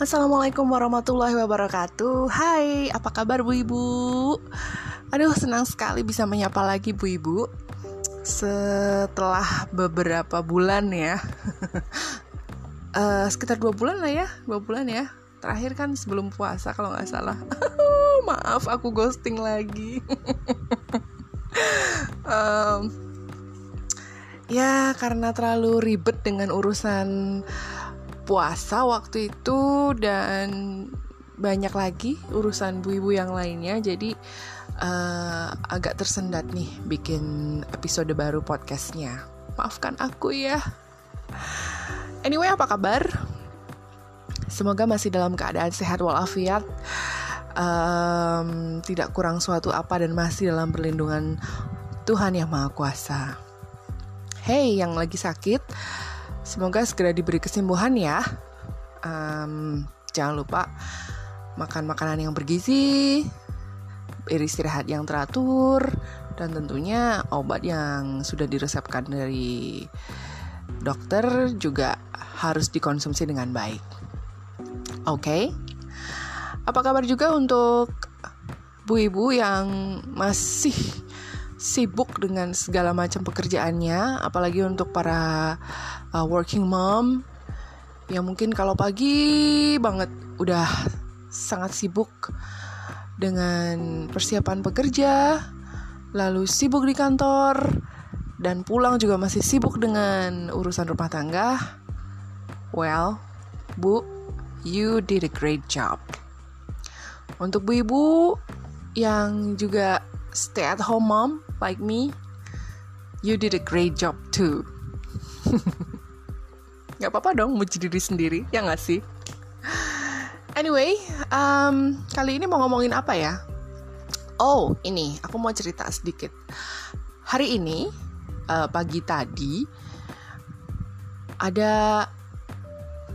Assalamualaikum warahmatullahi wabarakatuh. Hai, apa kabar Bu Ibu? Aduh, senang sekali bisa menyapa lagi Bu Ibu. Setelah beberapa bulan ya. Uh, Sekitar dua bulan lah ya Dua bulan ya. Terakhir kan sebelum puasa kalau nggak salah. Maaf, aku ghosting lagi. Um, Ya, karena terlalu ribet dengan urusan puasa waktu itu dan banyak lagi urusan bu ibu yang lainnya. Jadi uh, agak tersendat nih bikin episode baru podcastnya. Maafkan aku ya. Anyway apa kabar? Semoga masih dalam keadaan sehat walafiat. Um, tidak kurang suatu apa dan masih dalam perlindungan Tuhan yang Maha Kuasa. Hey, yang lagi sakit, Semoga segera diberi kesembuhan ya. Um, jangan lupa makan makanan yang bergizi, beristirahat yang teratur, dan tentunya obat yang sudah diresepkan dari dokter juga harus dikonsumsi dengan baik. Oke, okay? apa kabar juga untuk bu ibu yang masih sibuk dengan segala macam pekerjaannya, apalagi untuk para uh, working mom yang mungkin kalau pagi banget udah sangat sibuk dengan persiapan bekerja, lalu sibuk di kantor, dan pulang juga masih sibuk dengan urusan rumah tangga. Well, Bu, you did a great job. Untuk bu ibu yang juga stay at home mom like me, you did a great job too. gak apa-apa dong muji diri sendiri, ya gak sih? Anyway, um, kali ini mau ngomongin apa ya? Oh, ini aku mau cerita sedikit. Hari ini, uh, pagi tadi, ada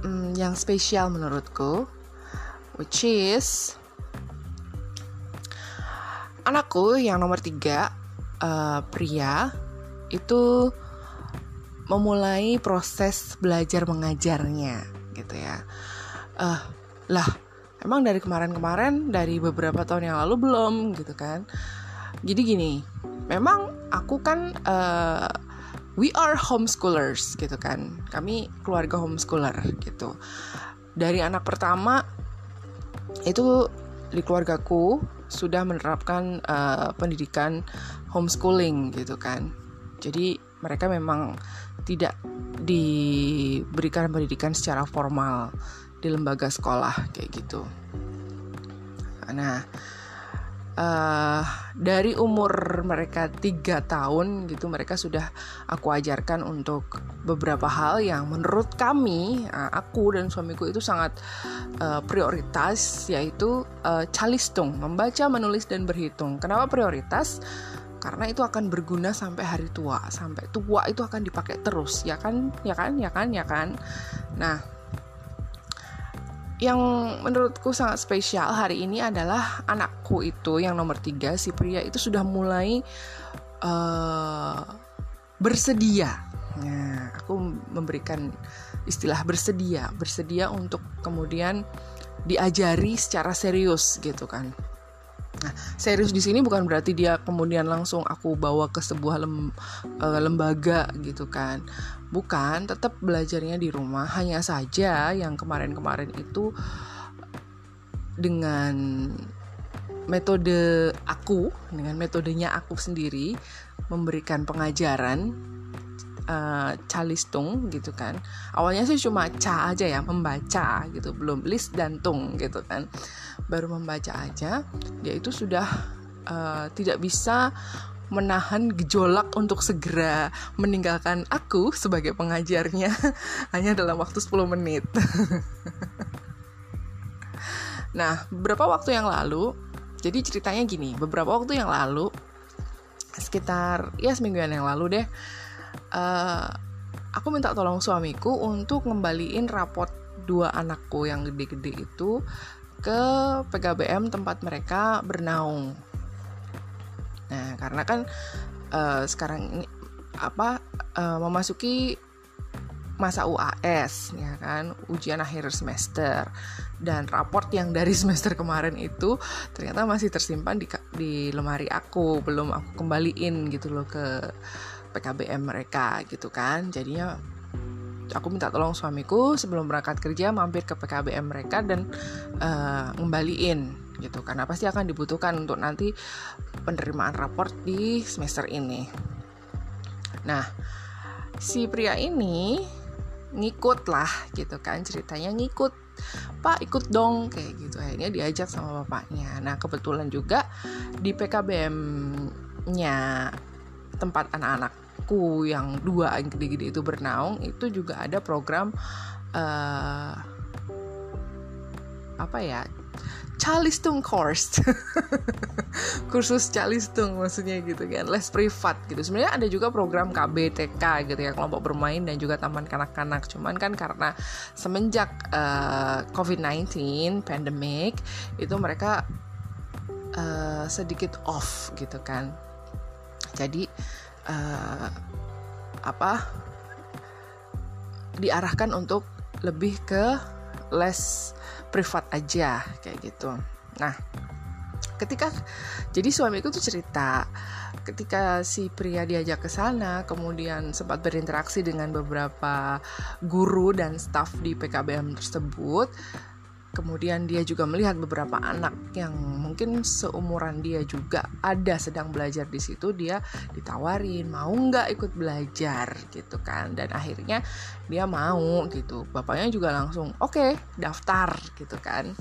um, yang spesial menurutku, which is anakku yang nomor tiga uh, pria itu memulai proses belajar mengajarnya gitu ya. Uh, lah emang dari kemarin-kemarin dari beberapa tahun yang lalu belum gitu kan. Jadi gini memang aku kan uh, we are homeschoolers gitu kan. Kami keluarga homeschooler gitu. Dari anak pertama itu di keluargaku sudah menerapkan uh, pendidikan homeschooling gitu kan. Jadi mereka memang tidak diberikan pendidikan secara formal di lembaga sekolah kayak gitu. Nah, uh, dari umur mereka tiga tahun gitu mereka sudah aku ajarkan untuk beberapa hal yang menurut kami uh, aku dan suamiku itu sangat uh, prioritas yaitu uh, calistung membaca menulis dan berhitung kenapa prioritas karena itu akan berguna sampai hari tua sampai tua itu akan dipakai terus ya kan ya kan ya kan ya kan nah yang menurutku sangat spesial hari ini adalah anakku itu yang nomor tiga si pria itu sudah mulai uh, bersedia. Nah, aku memberikan istilah bersedia, bersedia untuk kemudian diajari secara serius gitu kan. Nah, serius di sini bukan berarti dia kemudian langsung aku bawa ke sebuah lem, uh, lembaga gitu kan. Bukan, tetap belajarnya di rumah. Hanya saja yang kemarin-kemarin itu dengan metode aku, dengan metodenya aku sendiri memberikan pengajaran uh, calistung gitu kan. Awalnya sih cuma ca aja ya membaca gitu belum list dan tung gitu kan. Baru membaca aja dia itu sudah uh, tidak bisa menahan gejolak untuk segera meninggalkan aku sebagai pengajarnya. Hanya dalam waktu 10 menit. nah, beberapa waktu yang lalu, jadi ceritanya gini, beberapa waktu yang lalu sekitar ya semingguan yang lalu deh uh, aku minta tolong suamiku untuk ngembaliin raport dua anakku yang gede-gede itu ke PKBM tempat mereka bernaung. Nah, karena kan uh, sekarang ini apa uh, memasuki masa UAS ya kan ujian akhir semester dan raport yang dari semester kemarin itu ternyata masih tersimpan di di lemari aku belum aku kembaliin gitu loh ke PKBM mereka gitu kan. Jadinya aku minta tolong suamiku sebelum berangkat kerja mampir ke PKBM mereka dan uh, ngembaliin gitu. Karena pasti akan dibutuhkan untuk nanti penerimaan raport di semester ini. Nah, si pria ini ngikut lah gitu kan ceritanya ngikut Pak ikut dong kayak gitu. Akhirnya diajak sama bapaknya. Nah kebetulan juga di PKBM-nya tempat anak-anakku yang dua yang gede-gede itu bernaung itu juga ada program uh, apa ya Calistung course. Kursus Calistung maksudnya gitu kan les privat gitu. Sebenarnya ada juga program KBTK gitu ya kelompok bermain dan juga taman kanak-kanak. Cuman kan karena semenjak uh, eh, COVID-19 pandemic itu mereka uh, sedikit off gitu kan. Jadi uh, apa diarahkan untuk lebih ke les privat aja kayak gitu. Nah ketika jadi suamiku tuh cerita ketika si pria diajak ke sana kemudian sempat berinteraksi dengan beberapa guru dan staf di PKBM tersebut kemudian dia juga melihat beberapa anak yang mungkin seumuran dia juga ada sedang belajar di situ dia ditawarin mau nggak ikut belajar? gitu kan. Dan akhirnya dia mau gitu. Bapaknya juga langsung oke okay, daftar gitu kan.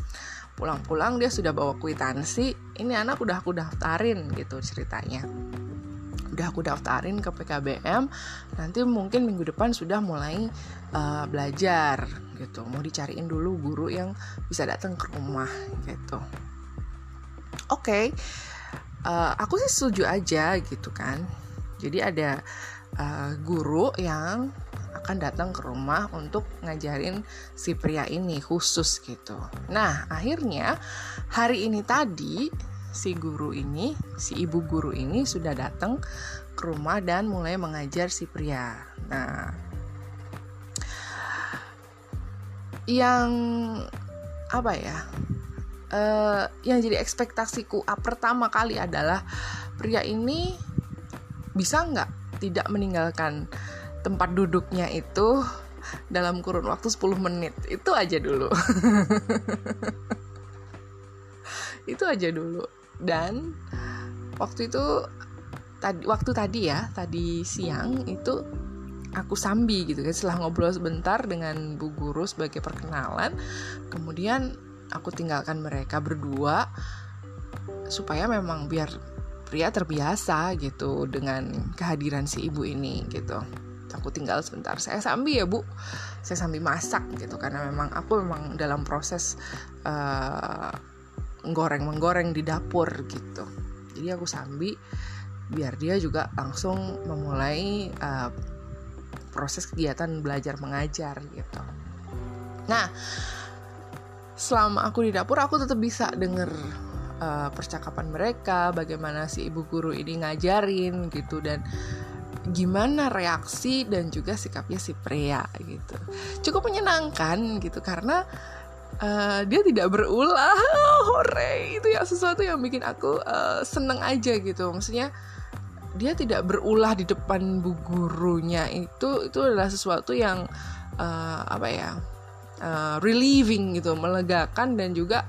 Pulang-pulang dia sudah bawa kwitansi ini anak udah aku daftarin gitu ceritanya udah aku daftarin ke PKBM nanti mungkin minggu depan sudah mulai uh, belajar gitu mau dicariin dulu guru yang bisa datang ke rumah gitu oke okay. uh, eh, aku sih setuju aja gitu kan jadi ada uh, guru yang akan datang ke rumah untuk ngajarin si pria ini khusus gitu. Nah, akhirnya hari ini tadi si guru ini, si ibu guru ini sudah datang ke rumah dan mulai mengajar si pria. Nah, yang apa ya? Uh, yang jadi ekspektasiku uh, pertama kali adalah pria ini bisa nggak tidak meninggalkan tempat duduknya itu dalam kurun waktu 10 menit itu aja dulu itu aja dulu dan waktu itu tadi waktu tadi ya tadi siang itu aku sambi gitu kan. Setelah ngobrol sebentar dengan Bu Guru sebagai perkenalan kemudian aku tinggalkan mereka berdua supaya memang biar pria terbiasa gitu dengan kehadiran si ibu ini gitu. Aku tinggal sebentar. Saya sambi ya bu. Saya sambil masak gitu karena memang aku memang dalam proses uh, menggoreng menggoreng di dapur gitu. Jadi aku sambi biar dia juga langsung memulai uh, proses kegiatan belajar mengajar gitu. Nah selama aku di dapur aku tetap bisa denger uh, percakapan mereka bagaimana si ibu guru ini ngajarin gitu dan gimana reaksi dan juga sikapnya si pria gitu. Cukup menyenangkan gitu karena uh, dia tidak berulah. Oh, hore itu ya sesuatu yang bikin aku uh, seneng aja gitu. Maksudnya dia tidak berulah di depan bu gurunya. Itu itu adalah sesuatu yang uh, apa ya uh, relieving gitu melegakan dan juga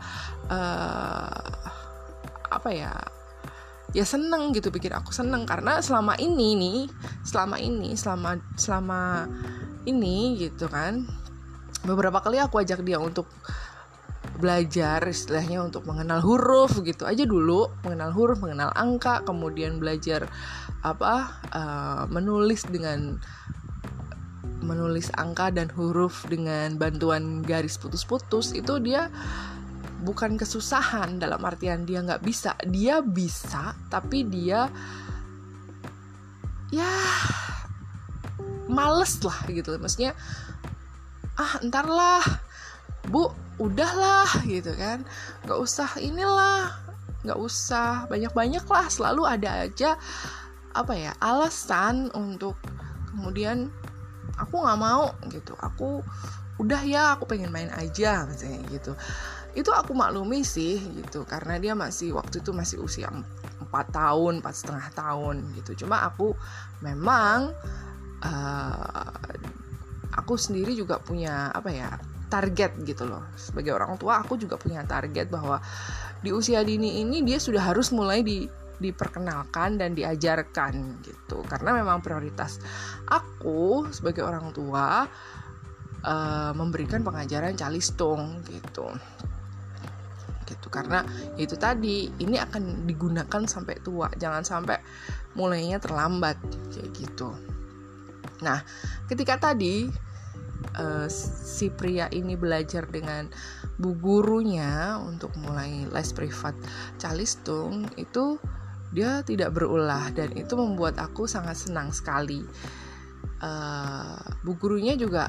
uh, apa ya ya seneng gitu pikir aku seneng. Karena selama ini nih selama ini selama selama ini gitu kan beberapa kali aku ajak dia untuk belajar istilahnya untuk mengenal huruf gitu aja dulu mengenal huruf mengenal angka kemudian belajar apa uh, menulis dengan menulis angka dan huruf dengan bantuan garis putus-putus itu dia bukan kesusahan dalam artian dia nggak bisa. Dia bisa tapi dia ya males lah gitu. Maksudnya ah ntar lah bu udahlah gitu kan. Nggak usah inilah nggak usah. Banyak-banyak lah selalu ada aja apa ya alasan untuk kemudian aku nggak mau gitu. Aku udah ya aku pengen main aja misalnya gitu. Itu aku maklumi sih gitu. Karena dia masih waktu itu masih usia empat tahun empat setengah tahun gitu. Cuma aku memang uh, aku sendiri juga punya apa ya target gitu loh. Sebagai orang tua aku juga punya target bahwa di usia dini ini dia sudah harus mulai di diperkenalkan dan diajarkan gitu. Karena memang prioritas aku sebagai orang tua uh, memberikan pengajaran calistung gitu. Gitu karena itu tadi ini akan digunakan sampai tua. Jangan sampai mulainya terlambat kayak gitu. Nah ketika tadi uh, si pria ini belajar dengan bu gurunya untuk mulai les privat calistung itu dia tidak berulah dan itu membuat aku sangat senang sekali. Uh, bu gurunya juga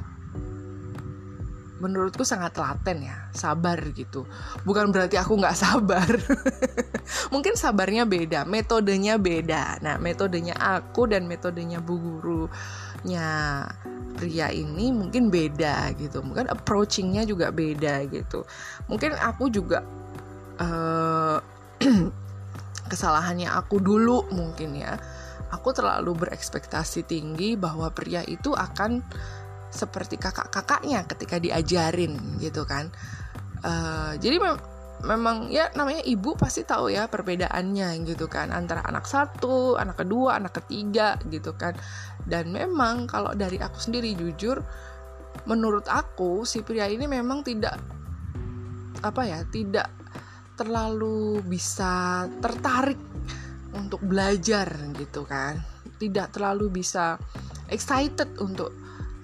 menurutku sangat telaten ya sabar gitu. Bukan berarti aku nggak sabar. Mungkin sabarnya beda metodenya beda. Nah metodenya aku dan metodenya bu gurunya pria ini mungkin beda gitu. Mungkin approachingnya juga beda gitu. Mungkin aku juga uh, kesalahannya aku dulu mungkin ya. Aku terlalu berekspektasi tinggi bahwa pria itu akan seperti kakak-kakaknya ketika diajarin gitu kan. Uh, jadi mem memang ya namanya ibu pasti tahu ya perbedaannya gitu kan antara anak satu anak kedua anak ketiga gitu kan. Dan memang kalau dari aku sendiri jujur menurut aku si pria ini memang tidak apa ya tidak terlalu bisa tertarik untuk belajar gitu kan. Tidak terlalu bisa excited untuk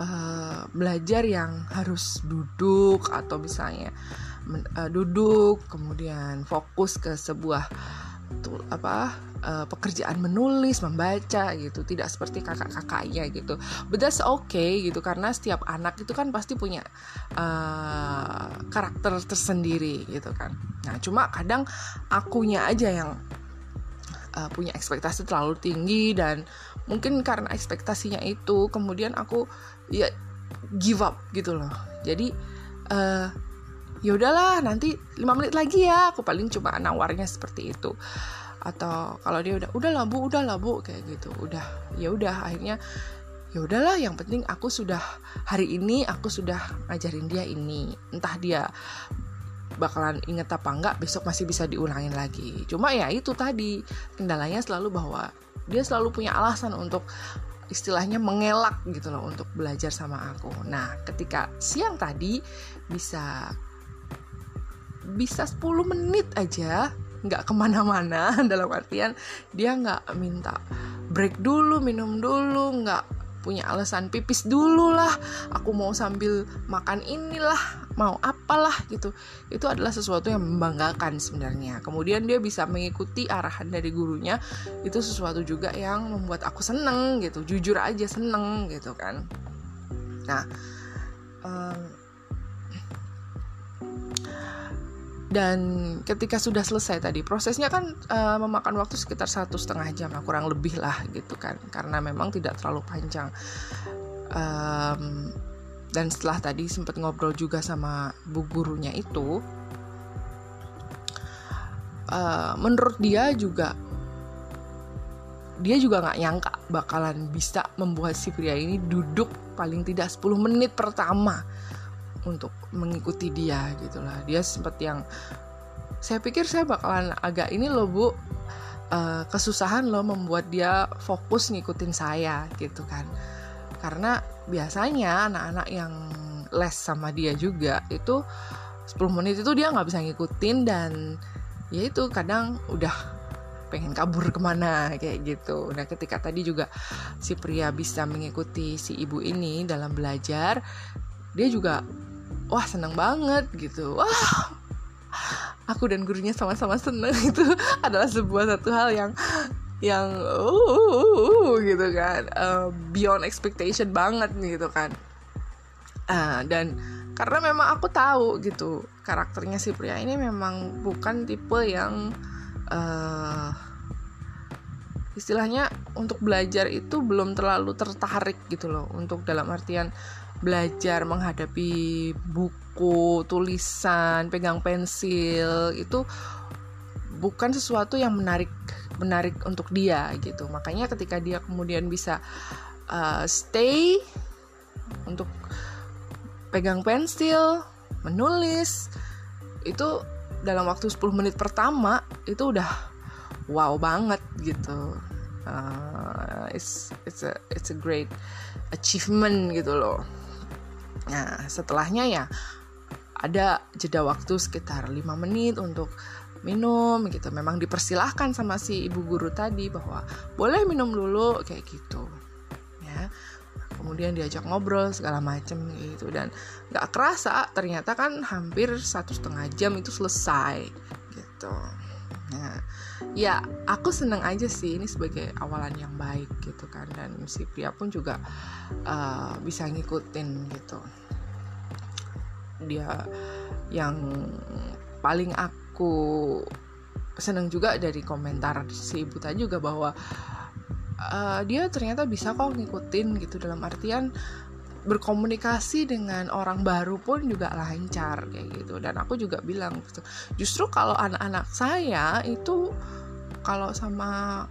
uh, belajar yang harus duduk atau misalnya uh, duduk kemudian fokus ke sebuah tuh apa uh, pekerjaan menulis membaca gitu. Tidak seperti kakak-kakaknya gitu. But that's okay gitu karena setiap anak itu kan pasti punya uh, karakter tersendiri gitu kan. Nah cuma kadang akunya aja yang uh, punya ekspektasi terlalu tinggi dan mungkin karena ekspektasinya itu kemudian aku ya give up gitu loh. Jadi uh, ya udahlah nanti lima menit lagi ya aku paling cuma nawarnya seperti itu. Atau kalau dia udah udah lah bu udah lah bu kayak gitu. Udah ya udah akhirnya ya udahlah yang penting aku sudah hari ini aku sudah ngajarin dia ini. Entah dia bakalan inget apa enggak besok masih bisa diulangin lagi. Cuma ya itu tadi kendalanya selalu bahwa dia selalu punya alasan untuk istilahnya mengelak gitu loh untuk belajar sama aku. Nah ketika siang tadi bisa bisa 10 menit aja nggak ke mana-mana dalam artian dia nggak minta break dulu minum dulu nggak punya alasan pipis dulu lah. Aku mau sambil makan inilah mau apalah gitu. Itu adalah sesuatu yang membanggakan sebenarnya. Kemudian dia bisa mengikuti arahan dari gurunya. Itu sesuatu juga yang membuat aku seneng gitu. Jujur aja seneng gitu kan. Nah um, dan ketika sudah selesai tadi prosesnya kan uh, memakan waktu sekitar satu setengah jam kurang lebih lah gitu kan. Karena memang tidak terlalu panjang. Um, dan setelah tadi sempat ngobrol juga sama bu gurunya itu uh, menurut dia juga dia juga nggak nyangka bakalan bisa membuat si pria ini duduk paling tidak 10 menit pertama untuk mengikuti dia gitulah dia sempat yang saya pikir saya bakalan agak ini loh bu uh, kesusahan loh membuat dia fokus ngikutin saya gitu kan karena biasanya anak-anak yang les sama dia juga itu 10 menit itu dia nggak bisa ngikutin dan ya itu kadang udah pengen kabur ke mana kayak gitu. Nah ketika tadi juga si pria bisa mengikuti si ibu ini dalam belajar, dia juga wah seneng banget gitu. Wah. Aku dan gurunya sama-sama seneng. Itu adalah sebuah satu hal yang yang uh, uh, uh, gitu kan. Uh, beyond expectation banget gitu kan. Uh, dan karena memang aku tahu gitu karakternya si pria ini memang bukan tipe yang uh, istilahnya untuk belajar itu belum terlalu tertarik gitu loh. Untuk dalam artian belajar menghadapi buku tulisan pegang pensil itu bukan sesuatu yang menarik menarik untuk dia gitu. Makanya ketika dia kemudian bisa uh, stay untuk pegang pensil menulis itu dalam waktu 10 menit pertama itu udah wow banget gitu. Uh, it's it's a it's a great achievement gitu loh nah setelahnya ya ada jeda waktu sekitar 5 menit untuk minum gitu. Memang dipersilahkan sama si ibu guru tadi bahwa boleh minum dulu kayak gitu ya. Kemudian diajak ngobrol segala macem gitu. Dan nggak kerasa ternyata kan hampir satu setengah jam itu selesai gitu nah ya aku seneng aja sih ini sebagai awalan yang baik gitu kan dan si pria pun juga uh, bisa ngikutin gitu. Dia yang paling aku seneng juga dari komentar si ibu tadi juga bahwa uh, dia ternyata bisa kok ngikutin gitu dalam artian berkomunikasi dengan orang baru pun juga lancar kayak gitu. Dan aku juga bilang gitu justru kalau anak-anak saya itu kalau sama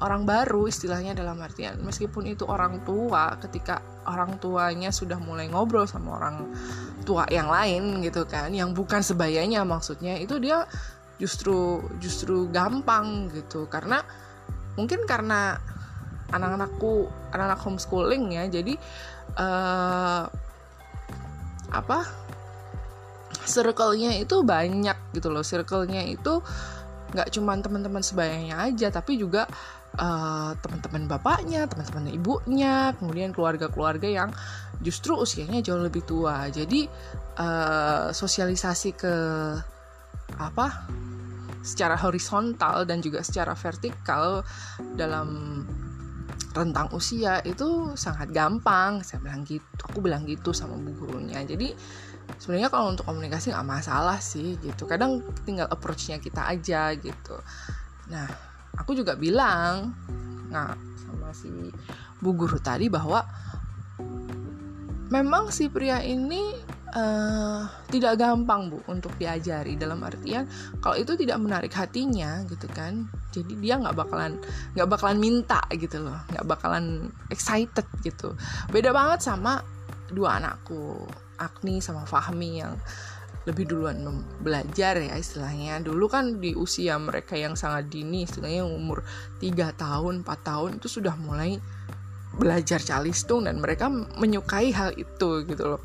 orang baru istilahnya dalam artian meskipun itu orang tua ketika orang tuanya sudah mulai ngobrol sama orang tua yang lain gitu kan yang bukan sebayanya maksudnya itu dia justru justru gampang gitu. Karena mungkin karena anak-anakku anak-anak homeschooling ya jadi uh, apa? Circle-nya itu banyak gitu loh. Circle-nya itu nggak cuma teman-teman sebayanya aja tapi juga uh, teman-teman bapaknya teman-teman ibunya kemudian keluarga-keluarga yang justru usianya jauh lebih tua. Jadi uh, sosialisasi ke apa? Secara horizontal dan juga secara vertikal dalam rentang usia itu sangat gampang. Saya bilang gitu aku bilang gitu sama bu gurunya. Jadi sebenarnya kalau untuk komunikasi nggak masalah sih gitu. Kadang tinggal approachnya kita aja gitu. Nah aku juga bilang nah sama si bu guru tadi bahwa memang si pria ini uh, tidak gampang bu untuk diajari. Dalam artian kalau itu tidak menarik hatinya gitu kan jadi dia nggak bakalan nggak bakalan minta gitu loh. Nggak bakalan excited gitu. Beda banget sama dua anakku Agni sama Fahmi yang lebih duluan belajar ya istilahnya. Dulu kan di usia mereka yang sangat dini istilahnya umur 3 tahun 4 tahun itu sudah mulai belajar calistung dan mereka menyukai hal itu gitu loh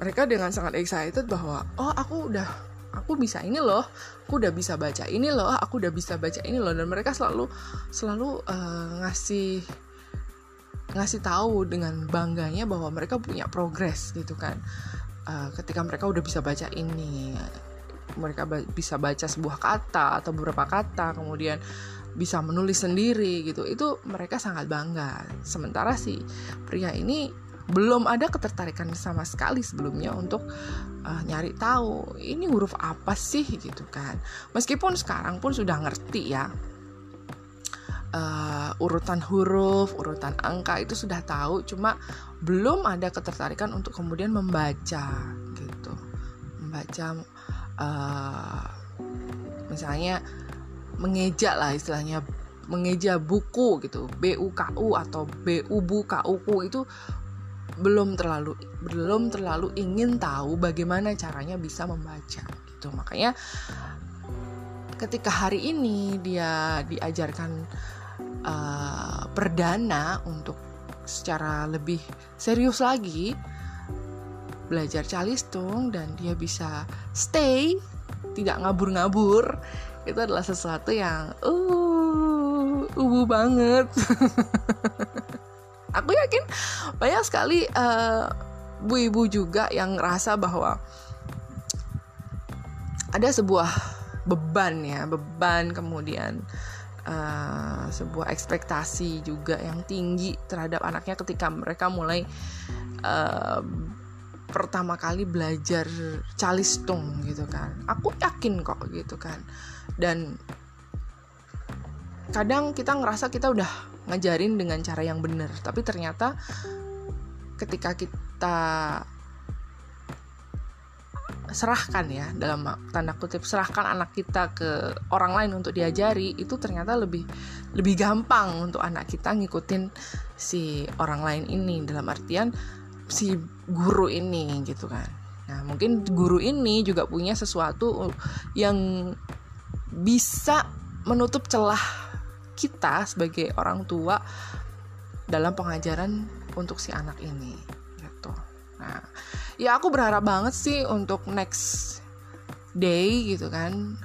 mereka dengan sangat excited bahwa oh aku udah aku bisa ini loh aku udah bisa baca ini loh aku udah bisa baca ini loh. Dan mereka selalu selalu uh, ngasih ngasih tahu dengan bangganya bahwa mereka punya progres gitu kan. Uh, ketika mereka udah bisa baca ini mereka ba bisa baca sebuah kata atau beberapa kata kemudian bisa menulis sendiri gitu itu mereka sangat bangga. Sementara si pria ini belum ada ketertarikan sama sekali sebelumnya untuk uh, nyari tahu ini huruf apa sih? gitu kan. Meskipun sekarang pun sudah ngerti ya uh, urutan huruf urutan angka itu sudah tahu cuma belum ada ketertarikan untuk kemudian membaca gitu. Membaca uh, misalnya mengeja lah istilahnya mengeja buku gitu. BUKU atau BUBU KUku itu belum terlalu belum terlalu ingin tahu bagaimana caranya bisa membaca gitu. Makanya ketika hari ini dia diajarkan uh, perdana untuk secara lebih serius lagi belajar calistung dan dia bisa stay tidak ngabur-ngabur itu adalah sesuatu yang uh ubu banget aku yakin banyak sekali uh, ibu-ibu juga yang ngerasa bahwa ada sebuah beban ya beban kemudian uh, sebuah ekspektasi juga yang tinggi terhadap anaknya ketika mereka mulai uh, pertama kali belajar calistung gitu kan. Aku yakin kok gitu kan. Dan kadang kita ngerasa kita udah ngajarin dengan cara yang benar tapi ternyata ketika kita serahkan ya dalam tanda kutip serahkan anak kita ke orang lain untuk diajari itu ternyata lebih lebih gampang untuk anak kita ngikutin si orang lain ini. Dalam artian si guru ini gitu kan. Nah mungkin guru ini juga punya sesuatu yang bisa menutup celah kita sebagai orang tua dalam pengajaran untuk si anak ini gitu. Nah, ya aku berharap banget sih untuk next day gitu kan,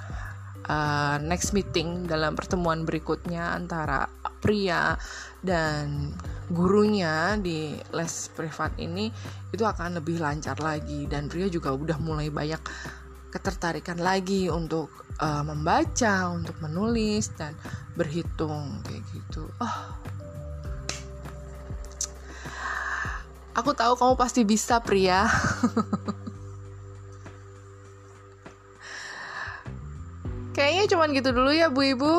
uh, next meeting dalam pertemuan berikutnya antara pria dan gurunya di les privat ini itu akan lebih lancar lagi dan pria juga udah mulai banyak ketertarikan lagi untuk uh, membaca, untuk menulis dan berhitung kayak gitu. Oh. Aku tahu kamu pasti bisa, pria. Kayaknya cuman gitu dulu ya, Bu Ibu.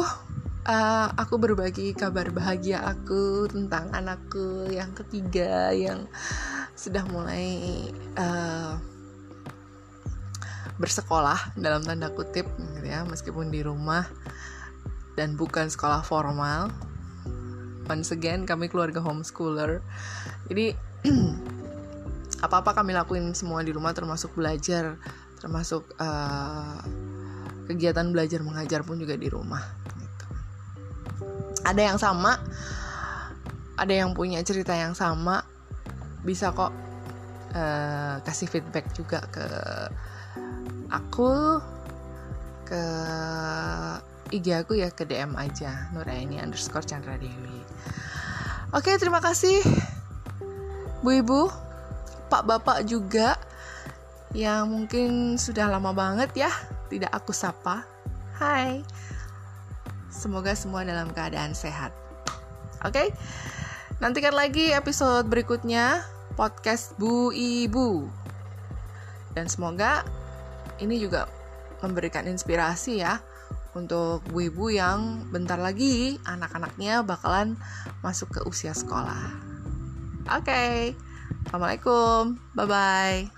Uh, aku berbagi kabar bahagia aku tentang anakku yang ketiga yang sudah mulai uh, bersekolah dalam tanda kutip gitu ya meskipun di rumah dan bukan sekolah formal once again kami keluarga homeschooler jadi apa-apa kami lakuin semua di rumah termasuk belajar termasuk uh, kegiatan belajar mengajar pun juga di rumah gitu. ada yang sama ada yang punya cerita yang sama bisa kok uh, kasih feedback juga ke aku ke IG aku ya ke DM aja Nuraini underscore Chandra Dewi Oke terima kasih Bu Ibu Pak Bapak juga yang mungkin sudah lama banget ya tidak aku sapa. Hai. Semoga semua dalam keadaan sehat. Oke Nantikan lagi episode berikutnya Podcast Bu Ibu. Dan semoga ini juga memberikan inspirasi ya untuk ibu-ibu yang bentar lagi anak-anaknya bakalan masuk ke usia sekolah. Oke, okay. assalamualaikum, bye bye.